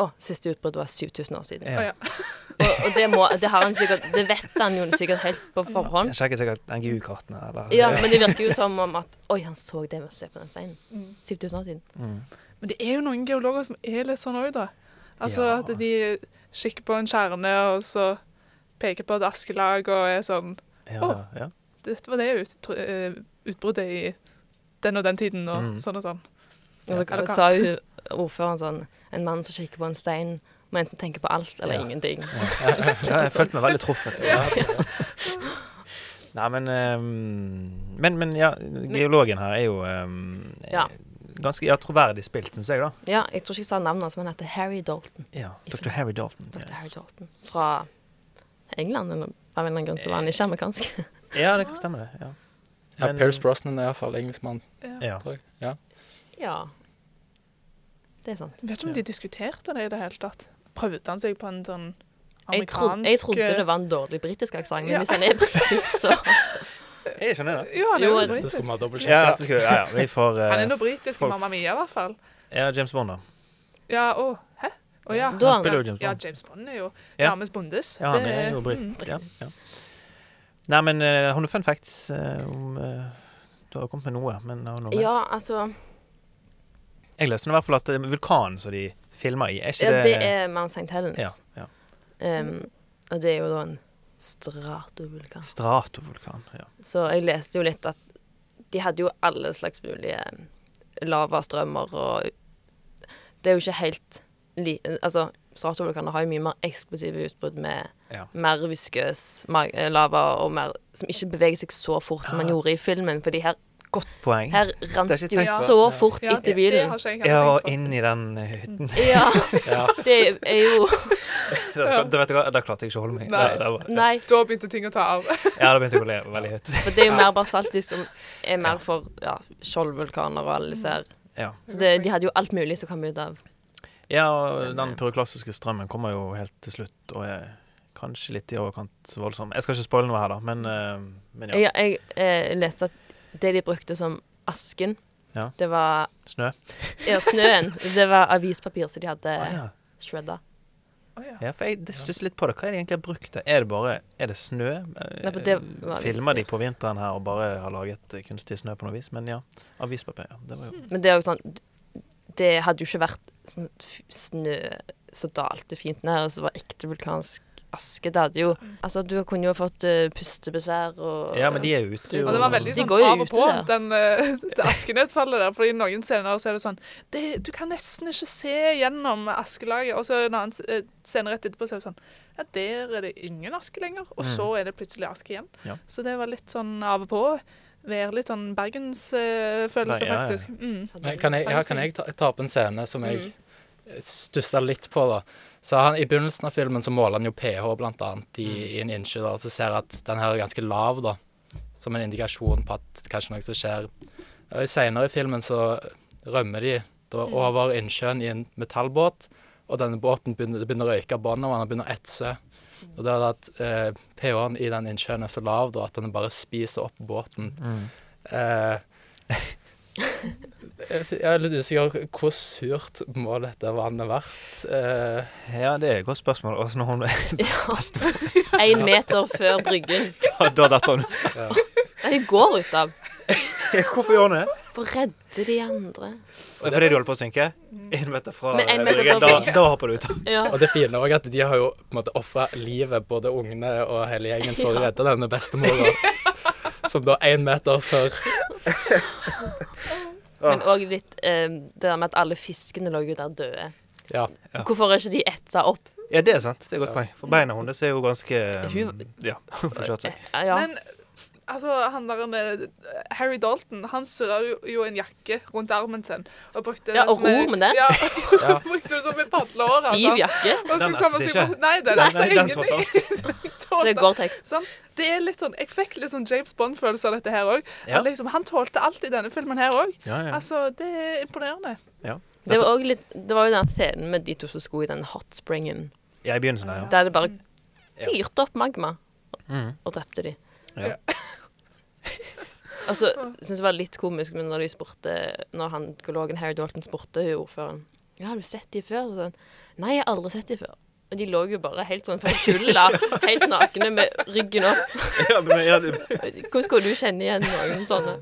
Å, siste utbrudd var 7000 år siden. Ja. ja. Og, og det, må, det, har han sikkert, det vet han jo sikkert helt på forhånd. Jeg sjekker sikkert NGU-kartene, Ja, men det virker jo som om at Oi, han så det ved å se på den steinen. Mm. 7000 år siden. Mm. Men det er jo noen geologer som er litt sånn òg, da. Altså Ja. at de kikker på en kjerne, og så peker på et askelag og er sånn Ja, oh, ja. Dette var det ut, eh, utbruddet i den og den tiden, og Mm. sånn og sånn. Og så sa jo ordføreren sånn En mann som kikker på en stein, må enten tenke på alt eller Ja. ingenting. ja jeg følte meg veldig truffet. Ja. Nei, men, ehm, men Men ja, geologen her er jo um, Ja. ganske ja, troverdig spilt, syns jeg, da. Ja, jeg tror ikke jeg sa navnet hans, men han heter Harry Dalton. Ja, Dr. Harry Dalton. Dr. yes. Harry Dalton. Fra England, eller av en eller annen grunn så var han ikke amerikansk. Ja, det kan stemme, det. Ja. Ja, Pierce Brosnan er iallfall engelskmann, Ja. tror jeg. Ja. ja. Det er sant. Jeg vet ikke om de diskuterte det i det hele tatt. Prøvde han seg på en sånn Jeg, trodde- amerikansk jeg trodde det var en dårlig britisk aksent, men Ja. hvis han er britisk, så Jeg skjønner det. Ja, han er Jo, jo britisk. skulle ha Ja, skulle, ja, ja, vi får uh, Han er nå britisk Mamma Mia, i hvert fall. Ja, James Bond, da. Ja, å, hæ? Å ja. Da Han spiller jo James Ja, Bond. James Bond er jo Ja. Dames Bondes. Ja, han er jo britt. mm. Ja, ja. Nei, men eh, har du fun facts uh, om uh, Du har jo kommet med noe, men har du noe mer? Ja, altså Jeg leste i hvert fall at vulkanen som de filmer i, er ikke ja, det Det er Mount St. Helens. Ja, ja. Um, og det er jo da en Stratovulkan. Stratovulkan. Ja. Så jeg leste jo litt at de hadde jo alle slags mulige lavastrømmer og Det er jo ikke helt Altså, stratovulkaner har jo mye mer eksplosive utbrudd med Ja. mer viskøs eh, lava og mer Som ikke beveger seg så fort som man gjorde i filmen. Fordi her, Godt poeng. her rant det jo så Ja. fort Ja, etter bilen. Ja, og inn i den eh, hytten. Ja, Ja. det er jo Da, vet du hva, da klarte jeg ikke å holde meg. Nei. Da, da, var- Nei. Da begynte ting å ta av. ja, da begynte jeg å le veldig høyt. For det er jo mer basaltisk som er mer for ja, skjoldvulkaner og alle disse her. Ja. Så det, de hadde jo alt mulig som kom ut av ja, og den eh, pyroklassiske strømmen kommer jo helt til slutt, og er kanskje litt i overkant voldsom. Jeg skal ikke spoile noe her, da, men, eh, men ja. Jeg, jeg eh, leste at det de brukte som asken, Ja. det var Snø. Ja, snøen. Det var avispapir som de hadde Ah, ja. shredda. Ah, ja. ja, for jeg det stusser litt på det. Hva er det egentlig har brukt det? Er det bare Er det snø? Nei, det Filmer de på vinteren her og bare har laget kunstig snø på noe vis? Men ja. Avispapir, ja. Det var jo Men det er jo sånn Det hadde jo ikke vært sånn snø så dalte fint ned, og så var ekte vulkansk aske. Det hadde jo Altså, du kunne jo fått uh, pustebesvær og Ja, men de er ute jo Og det var veldig sånn av og på, den, uh, det askenedfallet der. For i noen scener så er det sånn det, Du kan nesten ikke se gjennom askelaget. Og så en annen eh, scene rett etterpå så er det sånn Ja, der er det ingen aske lenger. Og Mm. så er det plutselig aske igjen. Ja. Så det var litt sånn av og på. Være litt sånn bergensfølelse, ja, ja. faktisk. Mm. Men kan jeg, ja, kan jeg ta, ta opp en scene som jeg Mm. stussa litt på, da? Så han, I begynnelsen av filmen så måler han jo pH blant annet i, i en innsjø, da, og så ser jeg at den her er ganske lav, da. Som en indikasjon på at kanskje noe som skjer. Seinere i filmen så rømmer de da Mm. over innsjøen i en metallbåt, og denne båten begynner, begynner å røyke båndet, og han begynner å etse. Og det er at eh, pH-en i den innsjøen er så lav da, at den bare spiser opp båten. mm. Eh, jeg er litt usikker hvor surt må dette vannet vært. Eh, Ja, det er et godt spørsmål. Og når hun Én meter før bryggen. da, da detter hun ut. Nei, hun går ut av. Hvorfor gjør han det? For å redde de andre. Og Fordi du holder på å synke? En meter fra Men bryggen, da, da hopper du ut. Ja. og det fine òg at de har jo på en måte ofra livet, både ungene og hele gjengen, for å redde denne bestemora. Som da én meter før Men òg litt eh, det der med at alle fiskene lå jo der døde. Ja. Ja. Hvorfor er ikke de etta opp? Ja, det er sant. Det er godt poeng. For beina hennes er jo ganske um, Hun- Ja, hun får kjørt seg. Ja. Men altså, han der eh, Harry Dalton, han surra jo, en jakke rundt armen sin. Og brukte Ja, det og som ror med den. Ja, Ja. brukte det som et padleår. Stiv Altså. jakke. Og så Den kom han seg på Nei, den Nei, etser ingenting. Det er Gore-Tex. Sånn. Det er litt sånn, Jeg fikk litt sånn James Bond-følelse av dette her òg. Ja. Liksom, han tålte alt i denne filmen her òg. Ja, ja. Altså, det er imponerende. Det var, litt, det var jo den scenen med de to som skulle i den hot springen, ja, i begynnelsen, ja. der det bare Ja. fyrte opp magma Mm. og drepte de. Ja. Og jeg syns det var litt komisk men når de spurte Når han geologen Harry Dalton spurte hun ordføreren Ja, har du sett de før? Og sånn, Nei, jeg har aldri sett de før. Og de lå jo bare helt sånn forkulla, helt nakne med ryggen opp. ja, men, ja, det- Hvordan skulle du kjenne igjen noen sånne?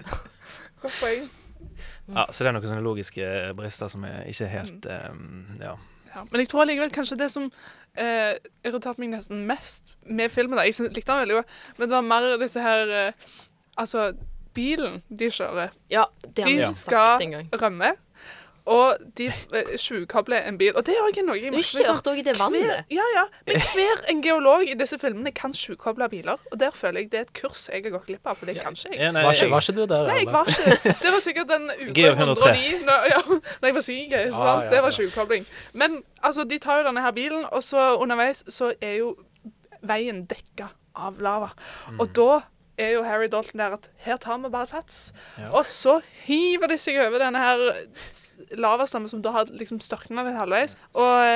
Ja, så det er noen sånne logiske brister som er ikke helt um, Ja. Ja, men jeg tror allikevel kanskje det som eh, irriterte meg nesten mest med filmen da, Jeg likte den veldig godt, men det var mer disse her eh, Altså, bilen de kjører, Ja, det har de vi Ja. ikke skal sagt engang. rømme. Og de tjuvkobler en bil. Og det er òg noe jeg Du merker, liksom. kjørte òg i det vannet. ja, ja. Men hver en geolog i disse filmene kan tjuvkoble biler. Og der føler jeg det er et kurs jeg har gått glipp av, for det kan ikke jeg. Ja, nei, Var ikke, var ikke du der, Nei, jeg var ikke Det var sikkert den uke Geo 103. 109 når, ja, når jeg var syk. Ikke sant? Ah, ja, Det var tjuvkobling. Men altså, de tar jo denne her bilen, og så underveis så er jo veien dekka av lava. Mm. Og da er jo Harry Dalton der at her tar vi bare sats. Ja. Og så hiver de seg over denne her lavastammen som da har liksom størkna litt halvveis. Og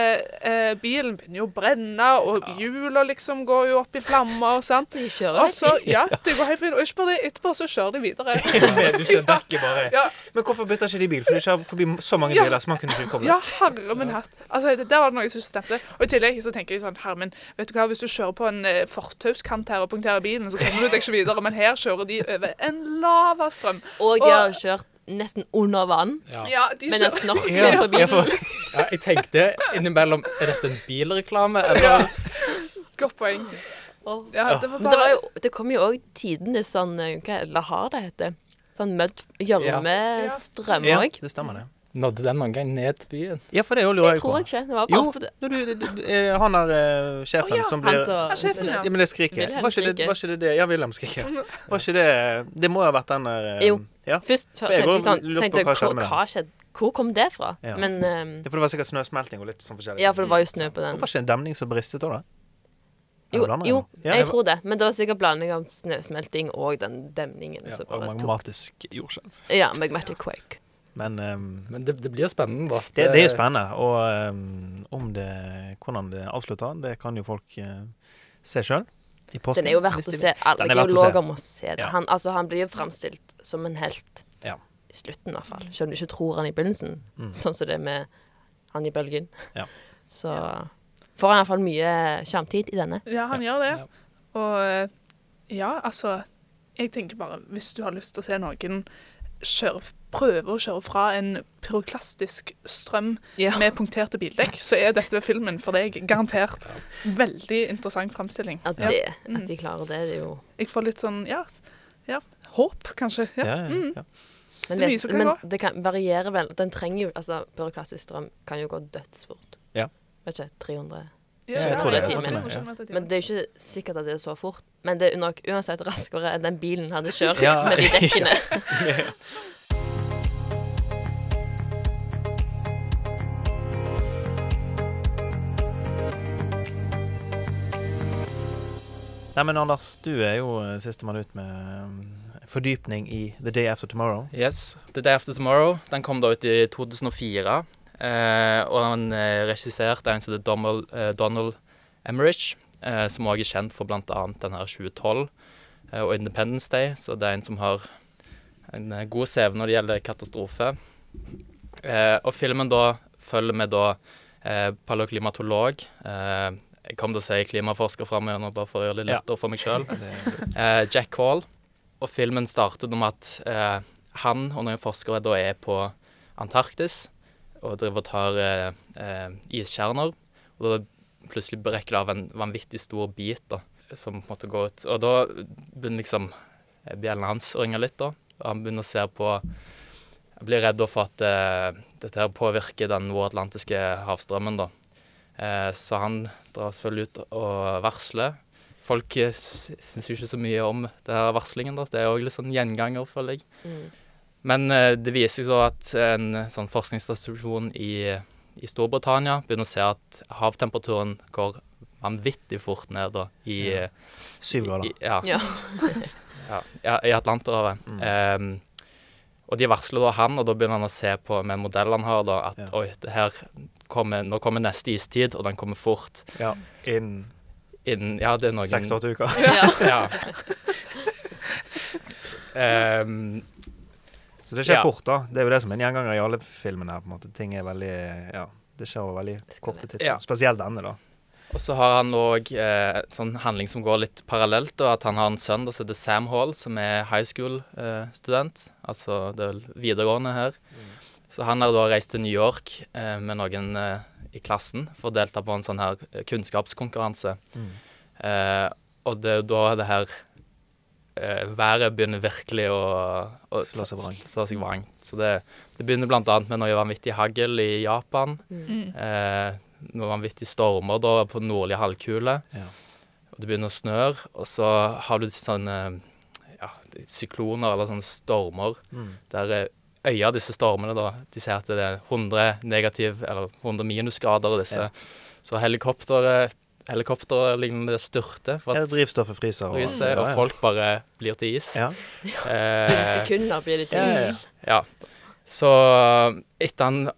eh, bilen begynner jo å brenne, og hjula liksom går jo opp i flammer. sant? De kjører Og så, ja, det går helt fint. Og ikke bare det, etterpå så kjører de videre. du ser dekket bare Ja. Men hvorfor bytter ikke de bil? For de kjører forbi så mange Ja. biler som man kunne ikke komme Ja, herre min hatt. Altså, det, der var det noe som ikke stemte. Og i tillegg så tenker jeg sånn, herre min, vet du hva, hvis du kjører på en eh, fortauskant her og punkterer bilen, så kommer du deg ikke videre. Men her kjører de over en lavastrøm. Og de Og- har kjørt nesten under vann. Ja. Ja, de Med den kjører snorkelen Ja, på ja, bilen. for, Ja, jeg tenkte innimellom Er dette en bilreklame, eller? Godt poeng. Oh. Ja, det var Men det, var jo, det kom jo òg tidenes sånn eh, Hva er det, lahar det heter? Sånn mødd gjørmestrøm Ja, ja, det stemmer det. Nådde den noen gang ned til byen? Ja, for det Det jeg på. tror jeg ikke. Det var bare jo, du, du, du, eh, han der uh, sjefen oh, ja, som Han blir som Ja, sjefen, ja. Ja, men det skriket. Var ikke det, var ikke det det? Ja, Wilhelm skriker. Var ikke det Det må jo ha vært den der eh, Jo. Ja. Først så For jeg går, sånn tenkte jeg, hva skjedde hva skjedde? Hvor kom det fra? Ja. Men um, Ja, for det var sikkert snøsmelting og litt sånn forskjellig. Ja, for det var jo snø på den. Hvorfor ikke en demning som bristet da? da? Jo, jo? Ja, jeg tror det. Men det var sikkert blanding av snøsmelting og den demningen. ja, som og magmatisk jordskjelv. Ja, magmatic quake. Men um, Men det, det blir spennende, da. det, det er jo spennende. Og um, om det Hvordan det avslutter, det kan jo folk uh, se sjøl. I posten. Den er jo verdt å se. Alle er geologer må se det. Ja. Han, altså, han blir jo framstilt som en helt Ja. i slutten, i hvert fall. Selv om du ikke tror han i begynnelsen. Mm. Sånn som det med han i bølgen. Ja. Så får han iallfall mye skjermtid i denne. Ja, han gjør det. Ja. Og ja, altså Jeg tenker bare, hvis du har lyst til å se noen kjøre, prøve å kjøre fra en pyroklastisk strøm Ja. med punkterte bildekk, så er dette filmen for deg. Garantert. Veldig interessant framstilling. At, Ja. Mm. at de klarer det, det er jo Jeg får litt sånn ja, ja håp, kanskje. Ja, Ja. ja, Mm. Men, Det det, men det kan variere vel. Den trenger jo Altså, Pyroklastisk strøm kan jo gå dødsfort. Ja. Vet ikke, 300 Ja, jeg tror det er sånn ja. Men det er jo ikke sikkert at det er så fort. Men det er nok uansett raskere enn den bilen hadde kjørt Ja, med de dekkene. Nei, men Anders, du er jo eh, sistemann ut med um, fordypning i The Day After Tomorrow. Yes. The Day After Tomorrow den kom da ut i 2004. Eh, og den er regissert av en som heter eh, Donald Emmerich, eh, som også er kjent for bl.a. den her 2012 eh, og Independence Day. Så det er en som har en eh, god CV når det gjelder katastrofe. Eh, og filmen da følger med da eh, paleoklimatolog. Jeg kom til å si klimaforsker fram igjen, bare for å gjøre det litt lettere for meg sjøl. Eh, Jack Hall. Og filmen startet om at eh, han og noen forskere da er på Antarktis og driver og tar eh, eh, iskjerner. Og da plutselig brekker det av en vanvittig stor bit da, som på en måte går ut. Og da begynner liksom eh, bjellene hans å ringe litt, da. Og han begynner å se på Jeg blir redd for at eh, dette her påvirker den nordatlantiske havstrømmen, da. Eh, så han drar selvfølgelig ut og varsler. Folk eh, syns jo ikke så mye om det her varslingen. da. Det er òg litt sånn gjenganger, føler jeg. Mm. Men eh, det viser jo så at en sånn forskningsinstitusjon i, i Storbritannia begynner å se at havtemperaturen går vanvittig fort ned da, i, Ja. Syv grader. i, ja, Ja. ja, i Atlanterhavet. Mm. Ehm, og de varsler da han, og da begynner han å se på med modellene han har, da, at Ja. oi, det her kommer, nå kommer neste istid, og den kommer fort. Ja. Innen Innen Ja, det er noen seks til åtte uker. ja. Ja. Ehm, Så det skjer Ja. fort, da. Det er jo det som er en gjenganger i alle filmene. her, på en måte. Ting er veldig Ja, det skjer over veldig korte tidsrom. Ja. Spesielt denne, da. Og så har han òg eh, sånn handling som går litt parallelt. Da, at han har en sønn som heter Sam Hall, som er high school-student. altså det er vel videregående her. Så han har da reist til New York eh, med noen eh, i klassen for å delta på en sånn her kunnskapskonkurranse. kunnskapskonkurranse. Eh, og det er da det her eh, været begynner virkelig å, å Slå seg vrang. slå seg vrang. Så det, det begynner bl.a. med noe vanvittig hagl i Japan. Mm. Eh, noen vanvittige stormer da på nordlige halvkule. Ja. Og det begynner å snøre. Og så har du sånne ja, sykloner eller sånne stormer Mm. der eh, øya disse stormene da, de sier at det er 100 negativ eller 100 minusgrader og disse. Ja. Så helikopter, helikopterlignende styrter for Ja, at drivstoffet fryser. og- fryser, ja, og folk bare blir til is. Ja. Eh, Sekunder blir det til. Ja, ja, ja. ja. Så etter han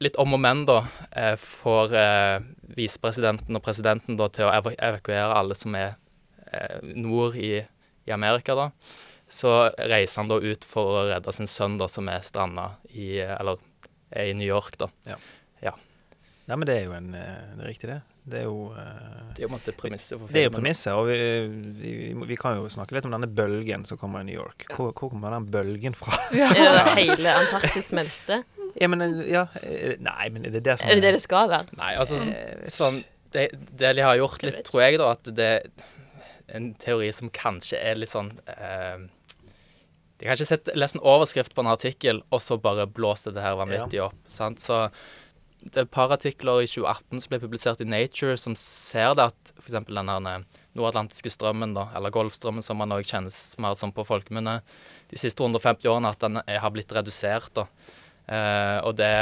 litt om og men, da, eh, får eh, visepresidenten og presidenten da til å ev evakuere alle som er eh, nord i, i Amerika, da. Så reiser han da ut for å redde sin sønn, da, som er stranda i Eller er i New York, da. Nei, men det er jo en eh, Det er riktig, det. Det er jo uh, Det er jo måte premisset for Det er jo filmen. premisset, og vi, vi, vi kan jo snakke litt om denne bølgen som kommer i New York. Hvor, hvor kommer den bølgen fra? Ja. Er det hele Antarktis smelter? Ja, men ja, eh, Nei, men er det som Er det det det skal være? Nei, altså sånn det, det de har gjort litt, tror jeg, da, at det er en teori som kanskje er litt sånn eh, Jeg kan ikke sett, lest en overskrift på en artikkel, og så bare blåse det her vanvittig opp. sant? Så det er et par artikler i 2018 som ble publisert i Nature, som ser det at f.eks. den her eh, nordatlantiske strømmen, da, eller Golfstrømmen som man også kjennes mer som på folkemunne, de siste 150 årene at den er, har blitt redusert. da. Eh, og det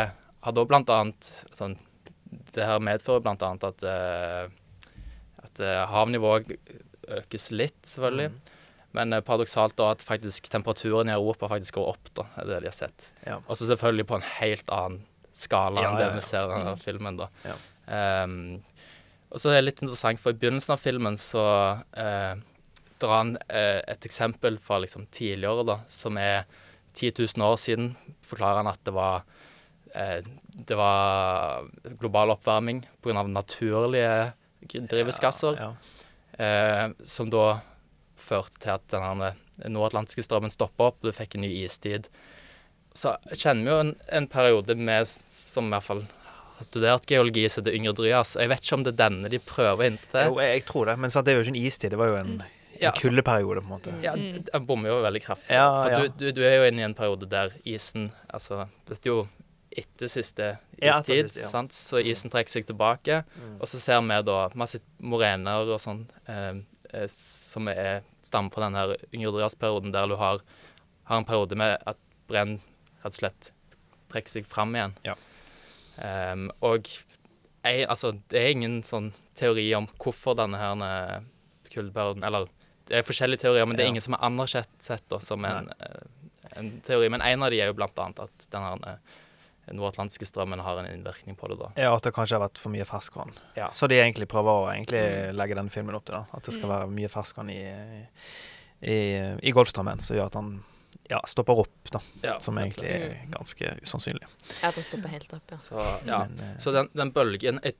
har da blant annet sånn, Det her medfører blant annet at, eh, at eh, havnivået økes litt, selvfølgelig. Men eh, paradoksalt da at faktisk temperaturen i Europa faktisk går opp, da, er det de har sett. Ja. Og så selvfølgelig på en helt annen skala Ja, enn det ja. vi ser i denne filmen, da. Ja. Um, og så er det litt interessant, for i begynnelsen av filmen så eh, drar han eh, et eksempel fra liksom tidligere, da, som er 10 000 år siden. Forklarer han at det var eh, det var global oppvarming pga. naturlige drivhusgasser, Ja, eh, som da førte til at den her nordatlantiske strømmen stoppa opp, og du fikk en ny istid. Så kjenner vi jo en, en periode med, som i hvert fall har studert geologi, så det er Yngre Dryas. Jeg vet ikke om det er denne de prøver å hinte Jo, til. jeg, jeg tror det, men sant, det er jo ikke en istid, det var jo en, en Ja, altså- kuldeperiode, på en måte. Ja, den bommer jo veldig kraftig. Ja, for ja. Du, du, du er jo inne i en periode der isen Altså, dette er jo etter siste Ja, etter istid, siste, ja. sant? så isen trekker seg tilbake. Og så ser vi da masse morener og sånn eh, eh, som er, stammer fra den her Yngre der du har, har en periode med at brenn rett og slett trekker seg fram igjen. Ja. Um, og jeg, altså, det er ingen sånn teori om hvorfor denne her eh, kuldeperioden Eller det er forskjellige teorier, men det er Ja. ingen som har anerkjent sett som en, eh, en teori. Men en av de er jo blant annet at denne her eh, nordatlantiske strømmen har en innvirkning på det. da. Ja, at det kanskje har vært for mye ferskvann. Ja. Så de egentlig prøver å egentlig legge denne filmen opp til, da. At det skal være mye ferskvann i, i, i Golfstrømmen, som gjør at han ja, stopper opp, da. Ja, Som egentlig er ganske usannsynlig. At den stopper helt opp, ja. Så, ja. Men, eh, Så den, den bølgen Jeg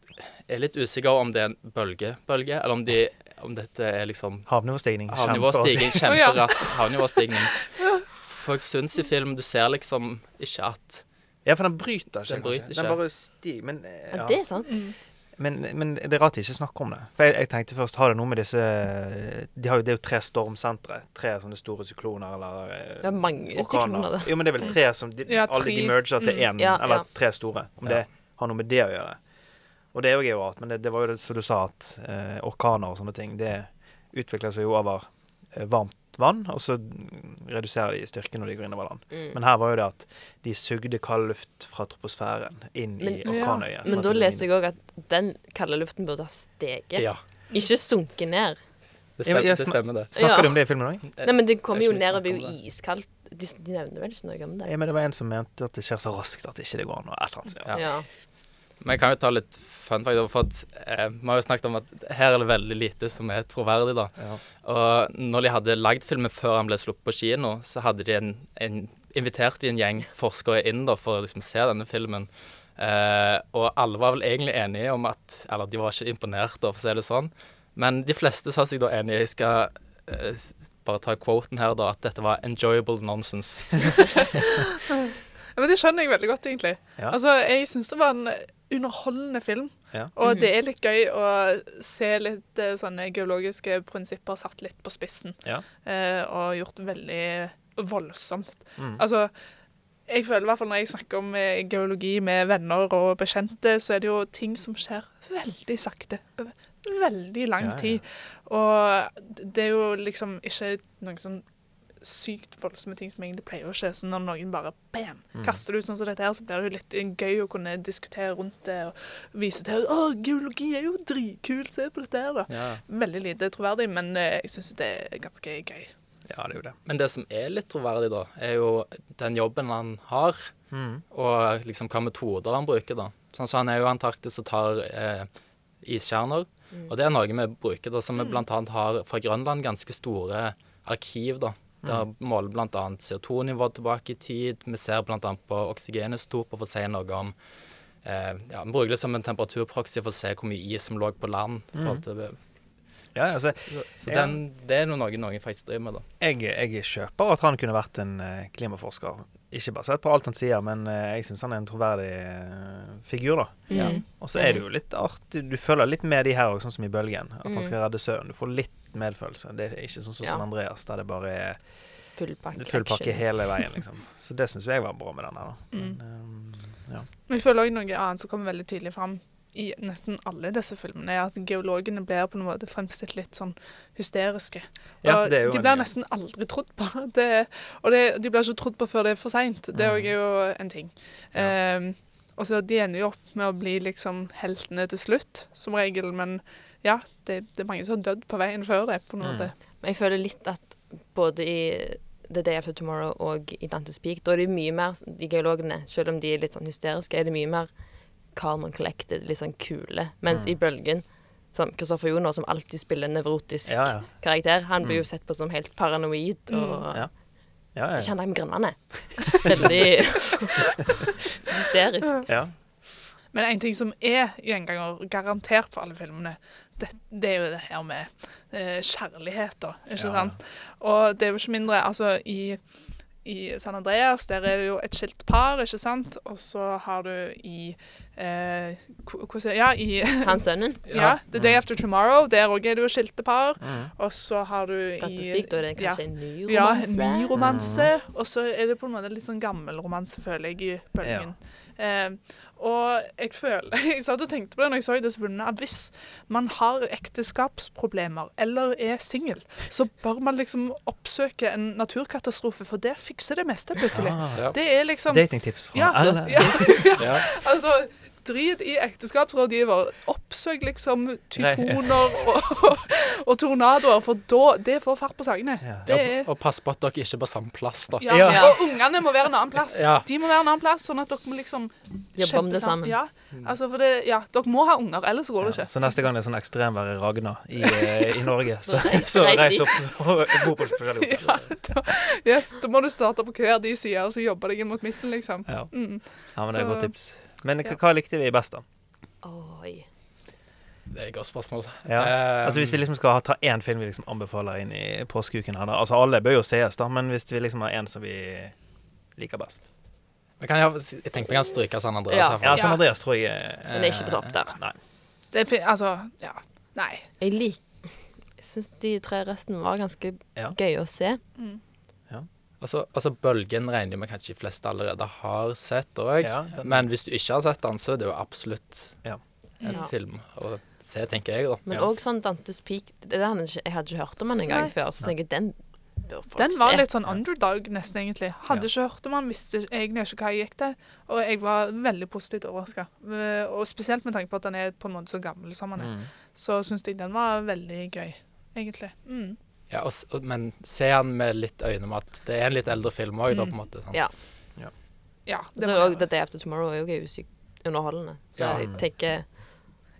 er litt usikker om det er en bølgebølge, eller om, de, om dette er liksom Havnivåstigning. havnivåstigning. Kjemperask havnivåstigning. For jeg syns i film du ser liksom ikke at Ja, for den bryter ikke. Den bryter ikke. Den bare stiger. Men, eh, ja. ja. Det er sant. men, men det er rart de ikke snakker om det. For jeg, jeg tenkte først, har det noe med disse de har jo, Det er jo tre stormsentre. Tre sånne store sykloner eller eh, Det er mange orkaner. sykloner, det. Jo, men det er vel tre som de, Ja, Alle de merger til Mm. én, Ja, eller ja. tre store. Om det har noe med det å gjøre. Og det er jo rart, men det, det var jo det som du sa, at eh, orkaner og sånne ting, det utvikler seg jo over varmt vann, og så reduserer de styrken styrke når de går innover land. Mm. Men her var jo det at de sugde kald luft fra troposfæren inn Men- i orkanøyet. Men da leser jeg òg at den kalde luften burde ha steget, Ja, ikke sunket ned. det stemmer, det, stemmer det. Snakker Ja. de om det i filmen òg? Nei, men det kommer jo ned og blir jo iskaldt. De, de nevner vel ikke noe om det? Ja, men det var en som mente at det skjer så raskt at ikke det går an. Og et eller annet. Ja. Ja. Men jeg kan jo ta litt fun fact, for at eh, vi har jo snakket om at her er det veldig lite som er troverdig, da. Ja. Og når de hadde lagd filmen før han ble sluppet på kino, så hadde de en, en invitert de en gjeng forskere inn da for å liksom se denne filmen. Eh, og alle var vel egentlig enige om at Eller de var ikke imponert, da, for å si det sånn. Men de fleste sa seg da enige. Jeg skal eh, bare ta quoten her, da, at dette var 'enjoyable nonsense'. Ja, men det skjønner jeg veldig godt, egentlig. Ja. Altså, Jeg syns det var en underholdende film. Ja. Og det er litt gøy å se litt eh, sånne geologiske prinsipper satt litt på spissen. Ja. Eh, og gjort veldig voldsomt. Mm. Altså, jeg føler i hvert fall når jeg snakker om eh, geologi med venner og bekjente, så er det jo ting som skjer veldig sakte. Over veldig lang Ja, ja. tid. Og det er jo liksom ikke noe sånn sykt voldsomme ting som egentlig pleier å skje. Så når noen bare bam, Mm. kaster det ut sånn som dette her, så blir det jo litt gøy å kunne diskutere rundt det og vise til Å, geologi er jo dritkult, se på dette her, da. Ja. Veldig lite troverdig, men eh, jeg syns det er ganske gøy. ja, det er jo det. Men det som er litt troverdig, da, er jo den jobben han har. Mm. og liksom hva metoder han bruker, da. Sånn som han er jo Antarktis og tar eh, iskjerner. Og det er noe vi bruker, da, som vi blant annet har fra Grønland ganske store arkiv, da. Der måler blant annet CO2-nivå tilbake i tid. Vi ser annet på oksygenestop for å si noe om eh, ja, Vi bruker det som en temperaturproxy for å se hvor mye is som lå på land. forhold til Ja, altså, så så den, det er noe noen faktisk driver med, da. jeg, jeg kjøper at han kunne vært en eh, klimaforsker ikke basert på alt han sier, men eh, jeg syns han er en troverdig eh, figur, da. Ja. Mm. Og så er det jo litt artig Du føler litt med de her òg, sånn som i Bølgen. At han Mm. skal redde søvnen. Du får litt medfølelse. Det er ikke sånn som Ja. San Andreas, der det bare er Full pakke. full pakke hele veien, liksom. Så det syns jeg var bra med den her, da. Mm. Men, um, ja. Men jeg føler også noe annet som kommer veldig tydelig fram i nesten alle disse filmene, er at geologene blir på en måte fremstilt litt sånn hysteriske. Og ja, de blir de en- blir nesten aldri trodd på. Det, og det, de blir ikke trodd på før det er for seint. Det Mm. òg er jo en ting. Ja. Um, og så De ender jo opp med å bli liksom heltene til slutt, som regel. Men ja, det, det er mange som har dødd på veien før det. på en Mm. måte. Men jeg føler litt at både i The Day After Tomorrow og i Dantes Peak, da er det mye mer De geologene, selv om de er litt sånn hysteriske, er det mye mer calm and collected, litt sånn kule. Mens Mm. i Bølgen, som Kristoffer Joner, som alltid spiller en nevrotisk Ja, ja. karakter, han blir Mm. jo sett på som helt paranoid og Ja. Ja, ja. Jeg kjenner jeg med grønnene. Veldig hysterisk. ja. Men en ting som er gjenganger, garantert for alle filmene, det, det er jo det her med eh, kjærlighet, da. Ikke Ja. sant? Og det er jo ikke mindre Altså, i, i San Andreas der er det jo et skilt par, ikke sant? Og så har du i eh, Hvordan Ja, i Han sønnen. ja, The Day After Tomorrow. Der òg er det jo skilte par. Mm. Og så har du i Dantes Peak, da er det ja. kanskje en ny romanse? Ja, en ny romanse. Og så er det på en måte litt sånn gammel romanse, føler jeg, i bølgen. Eh, og jeg føler Jeg satt og tenkte på det når jeg så disse bildene, at hvis man har ekteskapsproblemer eller er singel, så bør man liksom oppsøke en naturkatastrofe, for det fikser det meste plutselig. Ja, Ja. Det er liksom Datingtips fra ja, alle. ja, ja, Ja. altså Drit i ekteskapsrådgiver. Oppsøk liksom tyfoner og, og tornadoer, for da, det får fart på sakene. Ja. Er Og pass på at dere ikke er på samme plass, da. ja, Ja. Og ungene må være en annen plass. Ja. De må være en annen plass, sånn at dere må liksom Jobbe om det sammen. Ja, altså for det, ja, dere må ha unger, ellers går det Ja, ikke. så neste gang det er sånn ekstremvær i Ragna i, eh, i Norge, så, Så reis- opp og bo på forskjellige Ja, da, yes, da må du starte på hver de sider, og så jobbe deg inn mot midten, liksom. Ja. Mm. ja, men det er et godt tips. Men hva, hva likte vi best, da? Oi. Det er et godt spørsmål. Ja. Um, Altså Hvis vi liksom skal ha, ta én film vi liksom anbefaler inn i påskeuken her, da. Altså alle bør jo sees, da, men hvis vi liksom har én som vi liker best. men kan jeg, jeg tenker vi kan stryke San Andreas Ja. Ja, San Andreas tror jeg uh, Den er ikke på topp der. Nei. Det er altså, ja. Nei. Jeg liker Jeg syns de tre resten var ganske Ja. gøye å se. Mm. Altså, altså Bølgen regner jeg med kanskje de fleste allerede har sett òg. Ja, den- men hvis du ikke har sett den, så er det jo absolutt Ja. en Ja. film å se, tenker jeg, da. Men Ja. òg sånn Dantes Peak det der, jeg ikke- Jeg hadde ikke hørt om den engang Nei. før, så tenker jeg den bør folk Den var se. litt sånn underdog, nesten, egentlig. Hadde Ja. ikke hørt om han, visste egentlig ikke hva jeg gikk til. Og jeg var veldig positivt overraska. Og spesielt med tanke på at den er på en måte så gammel som han er. Mm. Så syns jeg den var veldig gøy, egentlig. Mm. Ja, og, og, men se han med litt øyne med at det er en litt eldre film òg, da, på en måte. Sant? Ja. Ja, Så det er var det The Day After Tomorrow er jo gøy sykt underholdende. Så Ja. jeg tenker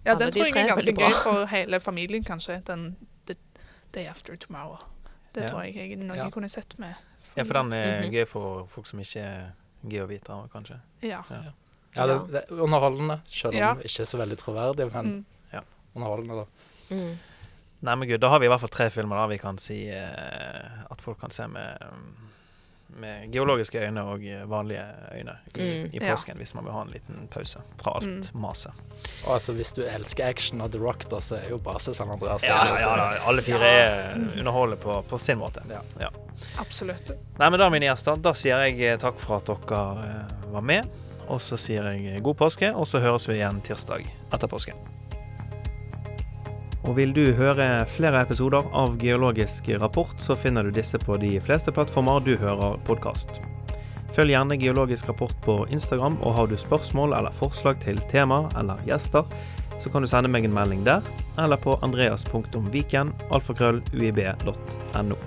Ja, den tror jeg er er ganske gøy for hele familien, kanskje. Den The Day After Tomorrow. Det Ja. tror jeg er noe Ja. jeg kunne sett med. Ja, for den er Mhm. gøy for folk som ikke er geovitere, kanskje. Ja. Ja, det, det er underholdende, selv om Ja. ikke så veldig troverdig, men Mm. underholdende, da. mm. Nei, men gud, da har vi i hvert fall tre filmer da vi kan si eh, at folk kan se med, med geologiske øyne og vanlige øyne i, Mm. i Ja. påsken, hvis man vil ha en liten pause fra alt Mm. maset. Og altså, hvis du elsker action og The Rock, da, så er jo bare se San Andreas. Ja, ja, ja alle fire er underholdende på, på sin måte. Ja. Absolutt. Nei, men da, mine gjester, da sier jeg eh, takk for at dere eh, var med. Og så sier jeg god påske, og så høres vi igjen tirsdag etter påske. Og vil du høre flere episoder av Geologisk rapport, så finner du disse på de fleste plattformer du hører podkast. Følg gjerne Geologisk rapport på Instagram, og har du spørsmål eller forslag til tema eller gjester, så kan du sende meg en melding der, eller på andreas.viken, alfakrølluib.no.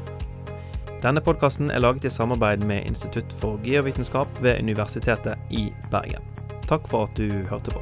Denne podkasten er laget i samarbeid med Institutt for geovitenskap ved Universitetet i Bergen. Takk for at du hørte på.